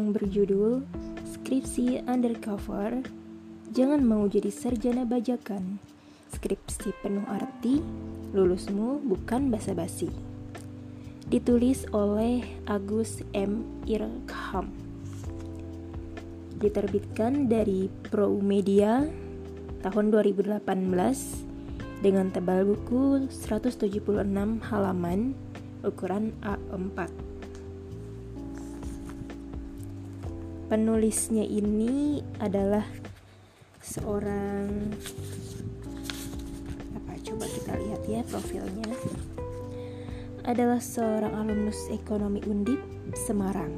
yang berjudul Skripsi Undercover Jangan mau jadi sarjana bajakan. Skripsi penuh arti Lulusmu bukan basa-basi. Ditulis oleh Agus M. Irkham. Diterbitkan dari Pro Media tahun 2018 dengan tebal buku 176 halaman ukuran A4 penulisnya ini adalah seorang apa coba kita lihat ya profilnya adalah seorang alumnus ekonomi Undip Semarang.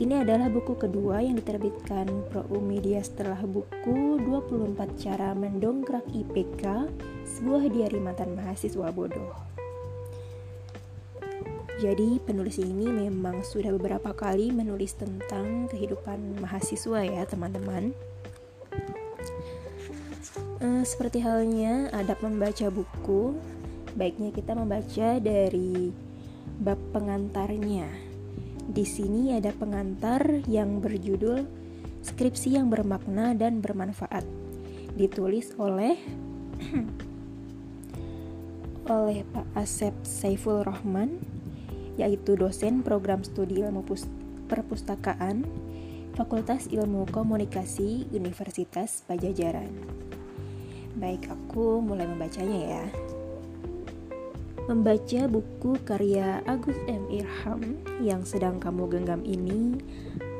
Ini adalah buku kedua yang diterbitkan Pro Media setelah buku 24 Cara Mendongkrak IPK, sebuah diari mantan mahasiswa bodoh. Jadi penulis ini memang sudah beberapa kali menulis tentang kehidupan mahasiswa ya teman-teman. Uh, seperti halnya adab membaca buku, baiknya kita membaca dari bab pengantarnya. Di sini ada pengantar yang berjudul Skripsi yang bermakna dan bermanfaat. Ditulis oleh oleh Pak Asep Saiful Rahman yaitu dosen program studi ilmu perpustakaan Fakultas Ilmu Komunikasi Universitas Pajajaran. Baik, aku mulai membacanya ya. Membaca buku karya Agus M. Irham yang sedang kamu genggam ini,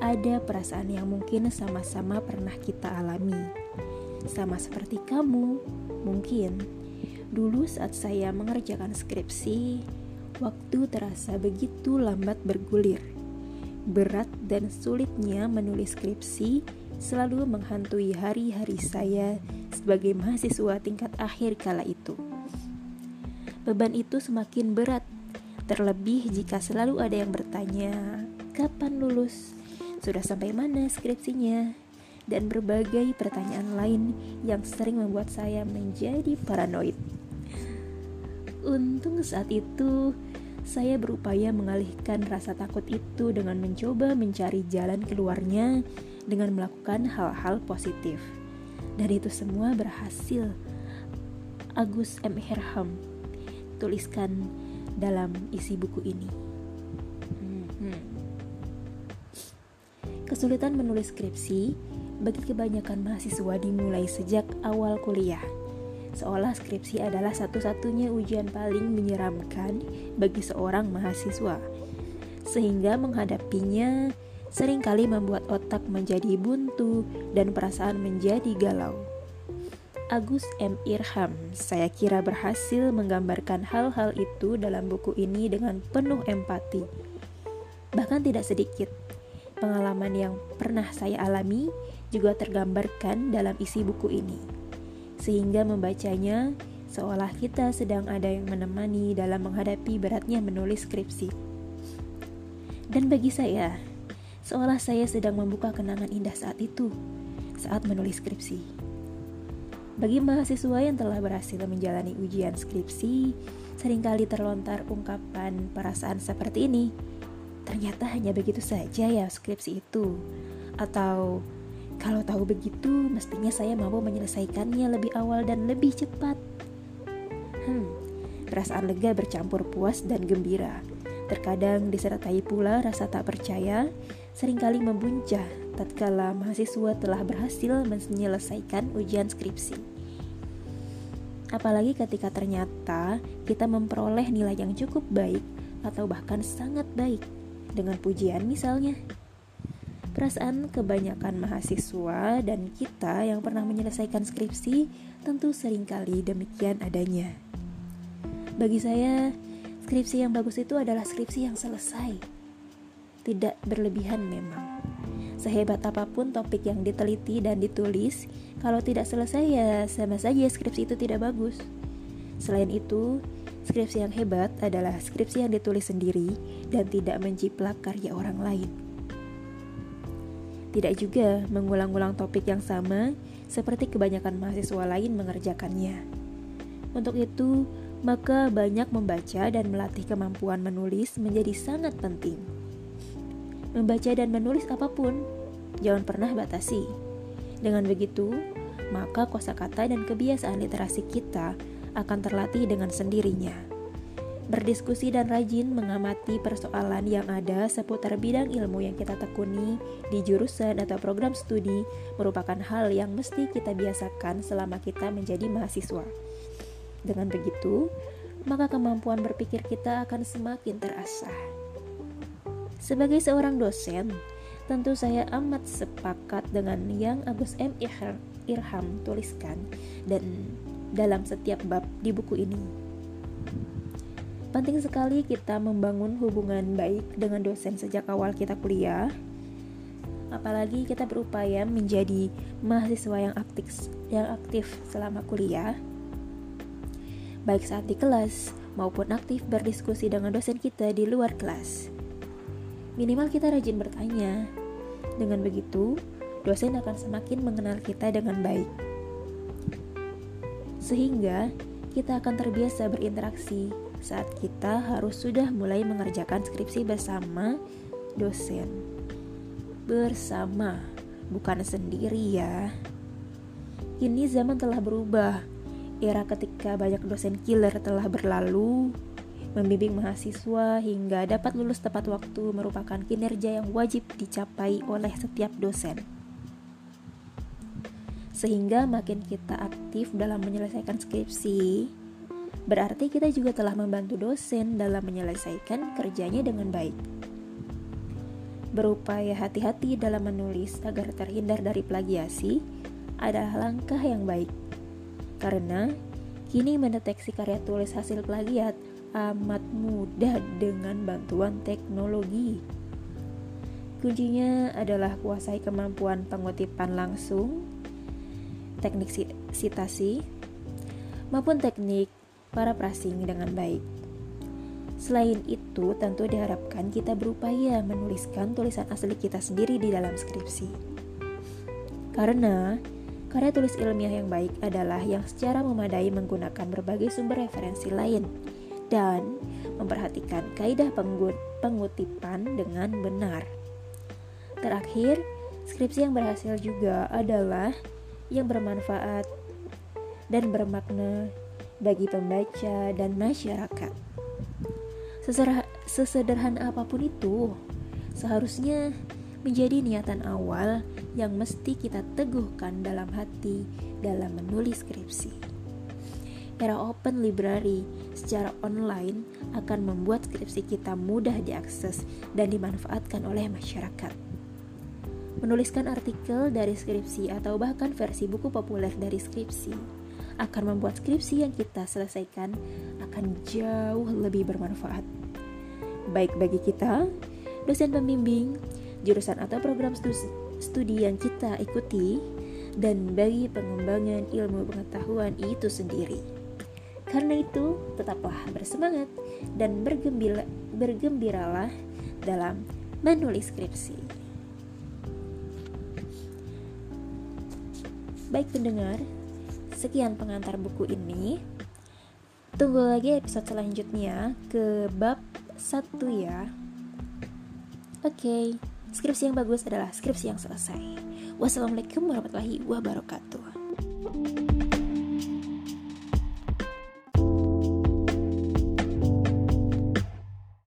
ada perasaan yang mungkin sama-sama pernah kita alami. Sama seperti kamu, mungkin dulu saat saya mengerjakan skripsi, Waktu terasa begitu lambat bergulir. Berat dan sulitnya menulis skripsi selalu menghantui hari-hari saya sebagai mahasiswa tingkat akhir kala itu. Beban itu semakin berat, terlebih jika selalu ada yang bertanya, "Kapan lulus? Sudah sampai mana skripsinya?" dan berbagai pertanyaan lain yang sering membuat saya menjadi paranoid. Untung saat itu saya berupaya mengalihkan rasa takut itu dengan mencoba mencari jalan keluarnya dengan melakukan hal-hal positif. Dan itu semua berhasil. Agus M. Herham tuliskan dalam isi buku ini. Hmm. Kesulitan menulis skripsi bagi kebanyakan mahasiswa dimulai sejak awal kuliah seolah skripsi adalah satu-satunya ujian paling menyeramkan bagi seorang mahasiswa, sehingga menghadapinya sering kali membuat otak menjadi buntu dan perasaan menjadi galau. Agus M. Irham, saya kira berhasil menggambarkan hal-hal itu dalam buku ini dengan penuh empati. Bahkan tidak sedikit, pengalaman yang pernah saya alami juga tergambarkan dalam isi buku ini sehingga membacanya seolah kita sedang ada yang menemani dalam menghadapi beratnya menulis skripsi. Dan bagi saya, seolah saya sedang membuka kenangan indah saat itu, saat menulis skripsi. Bagi mahasiswa yang telah berhasil menjalani ujian skripsi, sering kali terlontar ungkapan perasaan seperti ini. Ternyata hanya begitu saja ya skripsi itu. Atau kalau tahu begitu, mestinya saya mampu menyelesaikannya lebih awal dan lebih cepat. Hmm, perasaan lega bercampur puas dan gembira. Terkadang disertai pula rasa tak percaya, sering kali membuncah tatkala mahasiswa telah berhasil menyelesaikan ujian skripsi. Apalagi ketika ternyata kita memperoleh nilai yang cukup baik atau bahkan sangat baik dengan pujian misalnya. Perasaan kebanyakan mahasiswa dan kita yang pernah menyelesaikan skripsi tentu sering kali demikian adanya. Bagi saya, skripsi yang bagus itu adalah skripsi yang selesai. Tidak berlebihan memang. Sehebat apa pun topik yang diteliti dan ditulis, kalau tidak selesai ya sama saja skripsi itu tidak bagus. Selain itu, skripsi yang hebat adalah skripsi yang ditulis sendiri dan tidak menciplak karya orang lain. Tidak juga mengulang-ulang topik yang sama seperti kebanyakan mahasiswa lain mengerjakannya. Untuk itu, maka banyak membaca dan melatih kemampuan menulis menjadi sangat penting. membaca dan menulis apa pun. Jangan pernah batasi. Dengan begitu, maka kosakata dan kebiasaan literasi kita akan terlatih dengan sendirinya. Berdiskusi dan rajin mengamati persoalan yang ada seputar bidang ilmu yang kita tekuni di jurusan atau program studi merupakan hal yang mesti kita biasakan selama kita menjadi mahasiswa. Dengan begitu, maka kemampuan berpikir kita akan semakin terasah. Sebagai seorang dosen, tentu saya amat sepakat dengan yang Agus M. Irham tuliskan dan dalam setiap bab di buku ini. Penting sekali kita membangun hubungan baik dengan dosen sejak awal kita kuliah. Apalagi kita berupaya menjadi mahasiswa yang aktif yang aktif selama kuliah. Baik saat di kelas maupun aktif berdiskusi dengan dosen kita di luar kelas. Minimal kita rajin bertanya. Dengan begitu, dosen akan semakin mengenal kita dengan baik. Sehingga kita akan terbiasa berinteraksi saat kita harus sudah mulai mengerjakan skripsi bersama dosen. Bersama, bukan sendiri ya. Kini zaman telah berubah. Era ketika banyak dosen killer telah berlalu, Membimbing mahasiswa hingga dapat lulus tepat waktu merupakan kinerja yang wajib dicapai oleh setiap dosen sehingga makin kita aktif dalam menyelesaikan skripsi, berarti kita juga telah membantu dosen dalam menyelesaikan kerjanya dengan baik. Berupaya hati-hati dalam menulis agar terhindar dari plagiasi adalah langkah yang baik. Karena kini mendeteksi karya tulis hasil plagiat amat mudah dengan bantuan teknologi. Kuncinya adalah kuasai kemampuan pengutipan langsung teknik sitasi, maupun teknik para prasing dengan baik. Selain itu, tentu diharapkan kita berupaya menuliskan tulisan asli kita sendiri di dalam skripsi. Karena karya tulis ilmiah yang baik adalah yang secara memadai menggunakan berbagai sumber referensi lain dan memperhatikan kaidah pengutipan dengan benar. Terakhir, skripsi yang berhasil juga adalah yang bermanfaat dan bermakna bagi pembaca dan masyarakat. Sesederhana apa pun itu, seharusnya menjadi niatan awal yang mesti kita teguhkan dalam hati dalam menulis skripsi. Era open library secara online akan membuat skripsi kita mudah diakses dan dimanfaatkan oleh masyarakat. Menuliskan artikel dari skripsi atau bahkan versi buku populer dari skripsi akan membuat skripsi yang kita selesaikan akan jauh lebih bermanfaat. Baik bagi kita, dosen pembimbing, jurusan atau program studi yang kita ikuti, dan bagi pengembangan ilmu pengetahuan itu sendiri. Karena itu, tetaplah bersemangat dan bergembira, bergembiralah dalam menulis skripsi. Baik pendengar, sekian pengantar buku ini. Tunggu lagi episode selanjutnya ke bab 1 ya. Oke, okay, skripsi yang bagus adalah skripsi yang selesai. Wassalamualaikum warahmatullahi wabarakatuh.